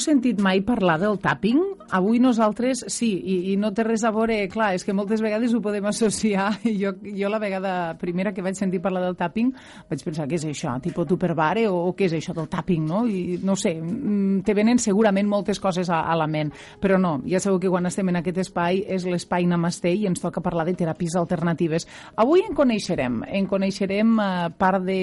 sentit mai parlar del tapping? Avui nosaltres sí, i, i no té res a veure, clar, és que moltes vegades ho podem associar. Jo, jo la vegada primera que vaig sentir parlar del tapping vaig pensar, què és això? Tipo tupperware o, o què és això del tapping, no? I no sé, mm, te venen segurament moltes coses a, a la ment, però no, ja sabeu que quan estem en aquest espai és l'espai Namaste i ens toca parlar de teràpies alternatives. Avui en coneixerem, en coneixerem eh, part de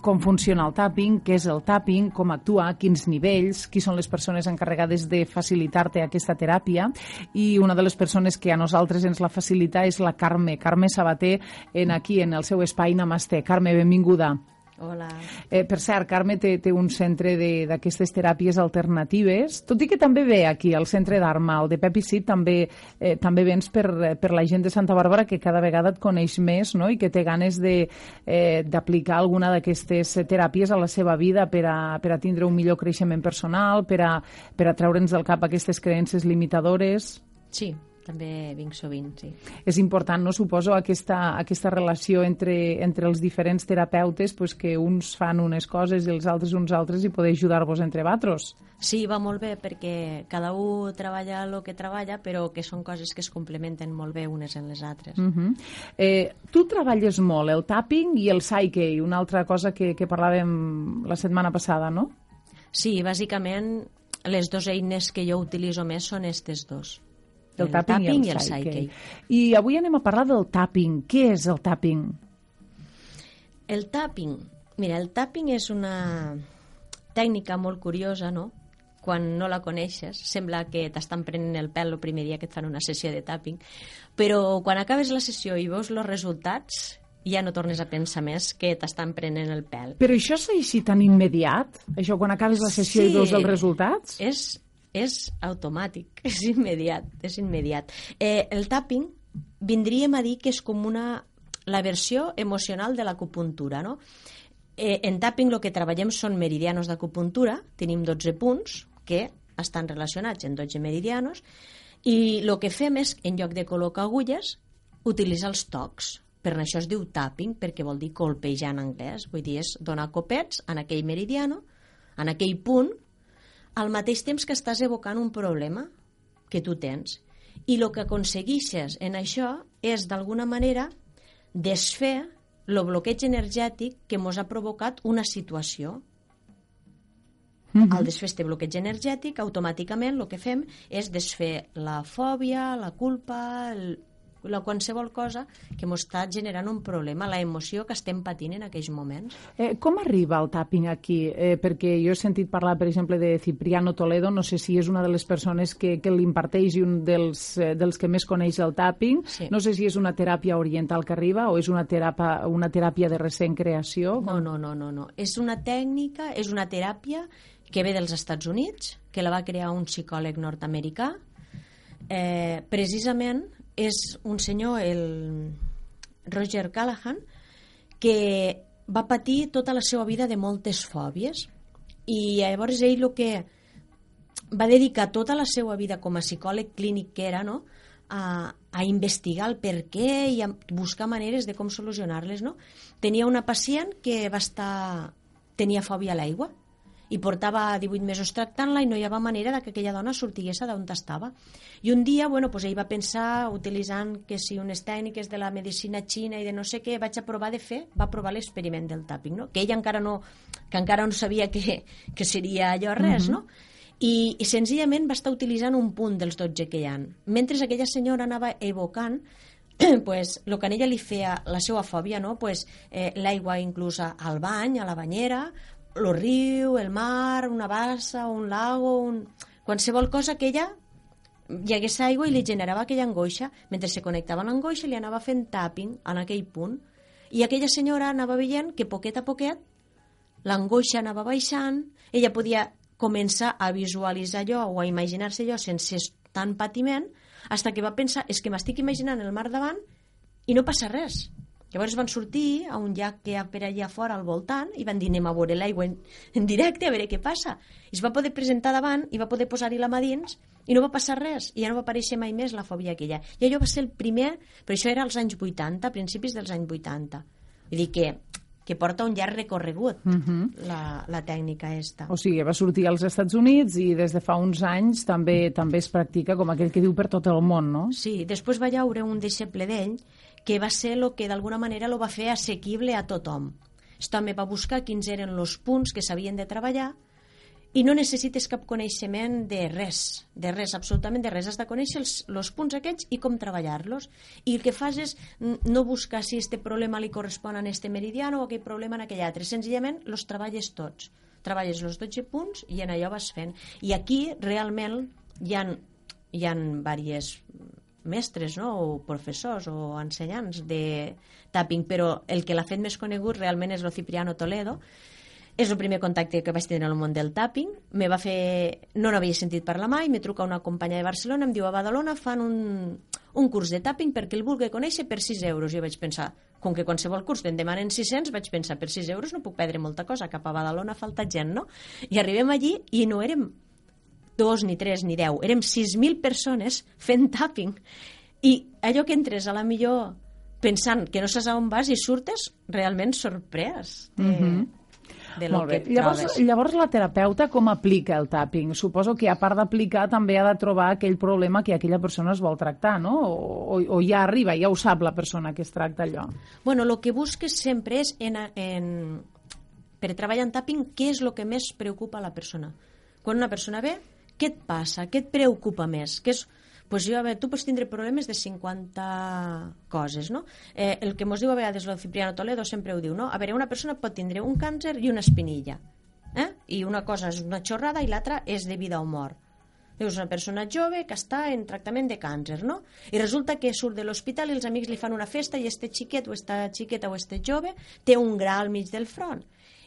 com funciona el tapping, què és el tapping, com actua, quins nivells, qui són les persones encarregades de facilitar-te aquesta teràpia i una de les persones que a nosaltres ens la facilita és la Carme, Carme Sabater, en aquí, en el seu espai Namaste. Carme, benvinguda. Hola. Eh, per cert, Carme té, té un centre d'aquestes teràpies alternatives, tot i que també ve aquí, al centre d'Arma, el de Pepi Cid, també, eh, també vens per, per la gent de Santa Bàrbara que cada vegada et coneix més no? i que té ganes d'aplicar eh, alguna d'aquestes teràpies a la seva vida per a, per a tindre un millor creixement personal, per a, per a treure'ns del cap aquestes creences limitadores. Sí, també vinc sovint, sí. És important, no? Suposo aquesta, aquesta relació entre, entre els diferents terapeutes, pues, que uns fan unes coses i els altres uns altres i poder ajudar-vos entre vatros. Sí, va molt bé perquè cada un treballa el que treballa, però que són coses que es complementen molt bé unes en les altres. Uh -huh. eh, tu treballes molt el tapping i el psyche, una altra cosa que, que parlàvem la setmana passada, no? Sí, bàsicament les dues eines que jo utilitzo més són aquestes dos el, el tapping, tapping i el, i el psyche. I avui anem a parlar del tapping. Què és el tapping? El tapping, mira, el tapping és una tècnica molt curiosa, no? Quan no la coneixes, sembla que t'estan prenent el pèl el primer dia que et fan una sessió de tapping, però quan acabes la sessió i veus els resultats, ja no tornes a pensar més que t'estan prenent el pèl. Però això és així tan immediat? Això quan acabes la sessió sí, i veus els resultats? És és automàtic, és immediat, és immediat. Eh, el tapping vindríem a dir que és com una, la versió emocional de l'acupuntura, no? Eh, en tapping el que treballem són meridianos d'acupuntura, tenim 12 punts que estan relacionats en 12 meridianos i el que fem és, en lloc de col·locar agulles, utilitzar els tocs. Per això es diu tapping, perquè vol dir colpejar en anglès. Vull dir, és donar copets en aquell meridiano, en aquell punt, al mateix temps que estàs evocant un problema que tu tens. I el que aconseguixes en això és, d'alguna manera, desfer el bloqueig energètic que ens ha provocat una situació. Uh -huh. Al desfer este bloqueig energètic, automàticament el que fem és desfer la fòbia, la culpa, el, la qualsevol cosa que ens està generant un problema, la emoció que estem patint en aquells moments. Eh, com arriba el tapping aquí? Eh, perquè jo he sentit parlar, per exemple, de Cipriano Toledo, no sé si és una de les persones que, que l'imparteix i un dels, eh, dels que més coneix el tapping. Sí. No sé si és una teràpia oriental que arriba o és una teràpia, una teràpia de recent creació. No, no, no, no, no. És una tècnica, és una teràpia que ve dels Estats Units, que la va crear un psicòleg nord-americà, eh, precisament és un senyor, el Roger Callahan, que va patir tota la seva vida de moltes fòbies i llavors ell el que va dedicar tota la seva vida com a psicòleg clínic que era no? a, a investigar el per què i a buscar maneres de com solucionar-les. No? Tenia una pacient que va estar... tenia fòbia a l'aigua i portava 18 mesos tractant-la i no hi havia manera de que aquella dona sortigués d'on estava. I un dia, bueno, pues ell va pensar, utilitzant que si unes tècniques de la medicina xina i de no sé què, vaig a provar de fer, va provar l'experiment del tapping, no? que ella encara no, que encara no sabia que, que seria allò res, uh -huh. no? I, i senzillament va estar utilitzant un punt dels 12 que hi ha. Mentre aquella senyora anava evocant pues, el que a ella li feia la seva fòbia, no? pues, eh, l'aigua inclús al bany, a la banyera, el riu, el mar, una bassa, un lago, un... qualsevol cosa que ella hi hagués aigua i li generava aquella angoixa. Mentre se connectava amb l'angoixa li anava fent tapping en aquell punt. I aquella senyora anava veient que poquet a poquet l'angoixa anava baixant, ella podia començar a visualitzar allò o a imaginar-se allò sense tant patiment, fins que va pensar, és que m'estic imaginant el mar davant i no passa res. Llavors van sortir a un llac que hi ha per allà fora al voltant i van dir anem a veure l'aigua en, en directe a veure què passa. I es va poder presentar davant i va poder posar-hi la mà dins i no va passar res i ja no va aparèixer mai més la fòbia aquella. I allò va ser el primer, però això era als anys 80, a principis dels anys 80. Vull dir que que porta un llarg recorregut, uh -huh. la, la tècnica esta. O sigui, va sortir als Estats Units i des de fa uns anys també també es practica com aquell que diu per tot el món, no? Sí, després va llaure un deixeble d'ell que va ser el que d'alguna manera lo va fer assequible a tothom. També va buscar quins eren els punts que s'havien de treballar i no necessites cap coneixement de res, de res, absolutament de res. Has de conèixer els, els punts aquests i com treballar-los. I el que fas és no buscar si este problema li correspon a este meridiano o aquell problema en aquell altre. Senzillament els treballes tots. Treballes els 12 punts i en allò vas fent. I aquí realment hi ha, hi ha diverses mestres no? o professors o ensenyants de tapping, però el que l'ha fet més conegut realment és el Cipriano Toledo, és el primer contacte que vaig tenir en el món del tapping. Me va fer... No n'havia sentit parlar mai, me truca una companya de Barcelona, em diu a Badalona fan un, un curs de tapping perquè el vulgui conèixer per 6 euros. Jo vaig pensar, com que qualsevol curs te'n demanen 600, vaig pensar, per 6 euros no puc perdre molta cosa, cap a Badalona falta gent, no? I arribem allí i no érem dos, ni tres, ni deu, érem 6.000 persones fent tapping. I allò que entres a la millor pensant que no saps on vas i surtes realment sorprès. Mm -hmm de lo Molt bé. que llavors, trobes. Llavors la terapeuta com aplica el tapping? Suposo que a part d'aplicar també ha de trobar aquell problema que aquella persona es vol tractar, no? O, o, o ja arriba, ja ho sap la persona que es tracta allò. Bueno, el que busques sempre és en, en, per treballar en tapping què és el que més preocupa a la persona. Quan una persona ve, què et passa? Què et preocupa més? Què és pues jo, a veure, tu pots tindre problemes de 50 coses, no? Eh, el que mos diu a vegades el Cipriano Toledo sempre ho diu, no? A veure, una persona pot tindre un càncer i una espinilla, eh? I una cosa és una xorrada i l'altra és de vida o mort. És una persona jove que està en tractament de càncer, no? I resulta que surt de l'hospital i els amics li fan una festa i este xiquet o esta xiqueta o este jove té un gra al mig del front.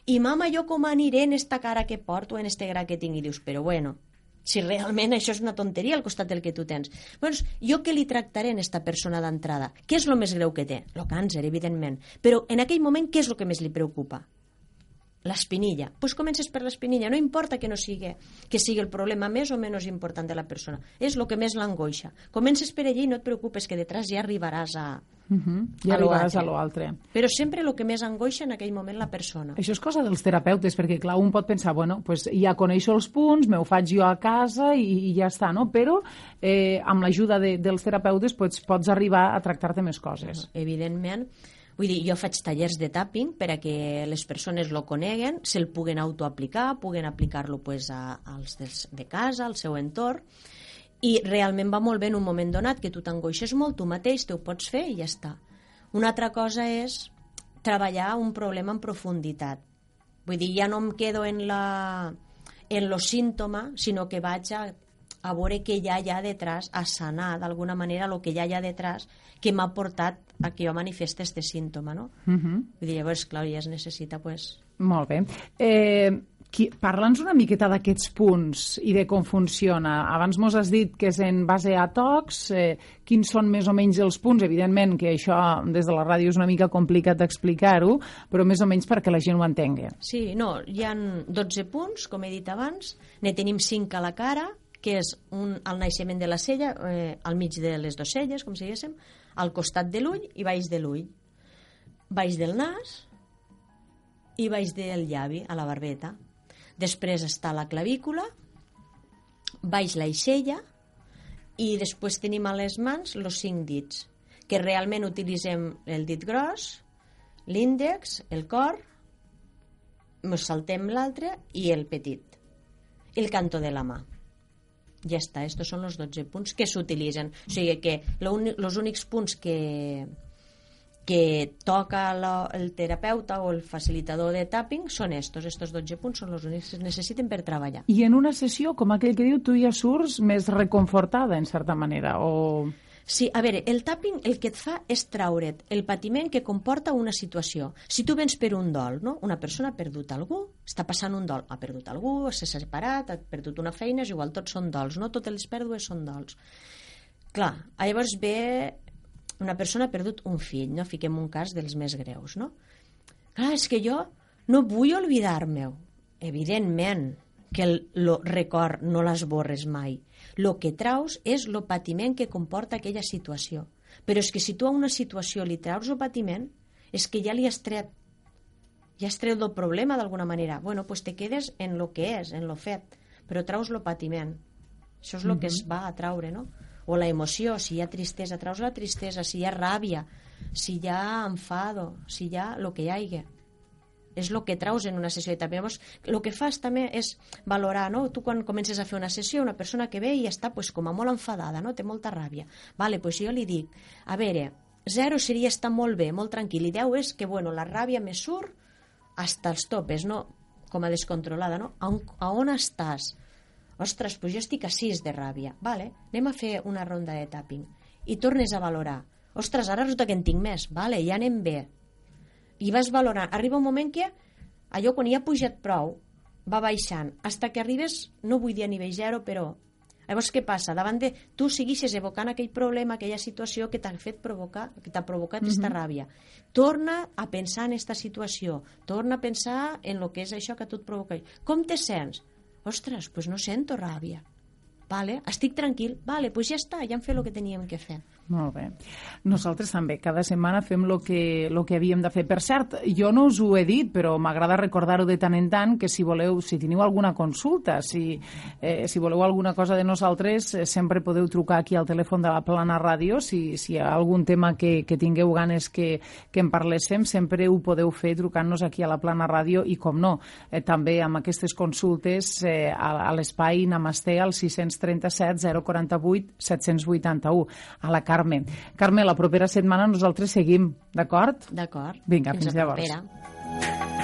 I mama, jo com aniré en esta cara que porto, en este gra que tinc? I dius, però bueno, si realment això és una tonteria al costat del que tu tens. Doncs jo què li tractaré a aquesta persona d'entrada? Què és el més greu que té? El càncer, evidentment. Però en aquell moment què és el que més li preocupa? L'espinilla. Doncs pues comences per l'espinilla. No importa que no sigui, que sigui el problema més o menys important de la persona. És el que més l'angoixa. Comences per allí i no et preocupes que detrás ja arribaràs a, Uh -huh. I arribaràs a l'altre. Però sempre el que més angoixa en aquell moment la persona. Això és cosa dels terapeutes, perquè clar, un pot pensar, bueno, pues ja coneixo els punts, me ho faig jo a casa i, i ja està, no? Però eh, amb l'ajuda de, dels terapeutes pues, pots arribar a tractar-te més coses. Evidentment, Vull dir, jo faig tallers de tapping per a que les persones lo coneguen, se'l puguen autoaplicar, puguen aplicar-lo pues, a, als dels, de casa, al seu entorn, i realment va molt bé en un moment donat que tu t'angoixes molt, tu mateix te ho pots fer i ja està. Una altra cosa és treballar un problema en profunditat. Vull dir, ja no em quedo en la en lo símptoma, sinó que vaig a, a veure què hi ha allà detrás, a sanar d'alguna manera el que hi ha allà detrás que m'ha portat a que jo manifeste este símptoma, no? Uh. -huh. Vull dir, llavors, clar, ja es necessita, pues... Molt bé. Eh, Parla'ns una miqueta d'aquests punts i de com funciona. Abans mos has dit que és en base a tocs. Eh, quins són més o menys els punts? Evidentment que això des de la ràdio és una mica complicat d'explicar-ho, però més o menys perquè la gent ho entengui. Sí, no, hi han 12 punts, com he dit abans. Ne tenim 5 a la cara, que és un, al naixement de la cella, eh, al mig de les dues celles, com si diguéssim, al costat de l'ull i baix de l'ull. Baix del nas i baix del llavi, a la barbeta Després està la clavícula, baix l'aixella i després tenim a les mans els cinc dits, que realment utilitzem el dit gros, l'índex, el cor, ens saltem l'altre i el petit, el canto de la mà. Ja està, estos són els 12 punts que s'utilitzen. O sigui que els únics punts que, que toca la, el terapeuta o el facilitador de tapping són estos, estos 12 punts són els únics que es necessiten per treballar. I en una sessió, com aquell que diu, tu ja surts més reconfortada, en certa manera, o... Sí, a veure, el tapping el que et fa és traure't el patiment que comporta una situació. Si tu vens per un dol, no? una persona ha perdut algú, està passant un dol, ha perdut algú, s'ha separat, ha perdut una feina, és igual, tots són dols, no? Totes les pèrdues són dols. Clar, llavors ve una persona ha perdut un fill, no? Fiquem un cas dels més greus, no? Clar, és que jo no vull oblidar-me. Evidentment que el lo record no l'esborres mai. Lo que traus és lo patiment que comporta aquella situació. Però és que si tu a una situació li traus el patiment, és que ja li has tret ja es treu del problema d'alguna manera. Bueno, pues te quedes en lo que és, en lo fet, però traus lo patiment. Això és el mm -hmm. que es va a traure, no? O la emoció, si hi ha tristesa, traus la tristesa, si hi ha ràbia, si hi ha enfado, si hi ha el que hi hagi és el que traus en una sessió i també llavors el que fas també és valorar no? tu quan comences a fer una sessió una persona que ve i està pues, com a molt enfadada no? té molta ràbia vale, pues jo li dic a veure, zero seria estar molt bé, molt tranquil i deu és que bueno, la ràbia me surt hasta els topes, no? com a descontrolada no? a, on, a on estàs? ostres, pues jo estic a 6 de ràbia vale, anem a fer una ronda de tapping i tornes a valorar ostres, ara resulta que en tinc més, vale, ja anem bé i vas valorant. Arriba un moment que allò quan ja ha pujat prou va baixant, hasta que arribes, no vull dir a nivell zero, però Llavors, què passa? Davant de... Tu seguixes evocant aquell problema, aquella situació que t'ha fet provocar, que t'ha provocat aquesta uh -huh. ràbia. Torna a pensar en aquesta situació. Torna a pensar en el que és això que tu et provoca. Com te sents? Ostres, pues no sento ràbia. Vale? Estic tranquil. Vale, pues ja està, ja hem fet el que teníem que fer. Molt bé. Nosaltres també, cada setmana fem el que, lo que havíem de fer. Per cert, jo no us ho he dit, però m'agrada recordar-ho de tant en tant, que si voleu, si teniu alguna consulta, si, eh, si voleu alguna cosa de nosaltres, eh, sempre podeu trucar aquí al telèfon de la Plana Ràdio, si, si hi ha algun tema que, que tingueu ganes que, que en parléssim, sempre ho podeu fer trucant-nos aquí a la Plana Ràdio i, com no, eh, també amb aquestes consultes eh, a, a l'espai Namaste al 637 048 781 a la Carme. Carme, la propera setmana nosaltres seguim, d'acord? D'acord. Vinga, fins, fins llavors. Propera.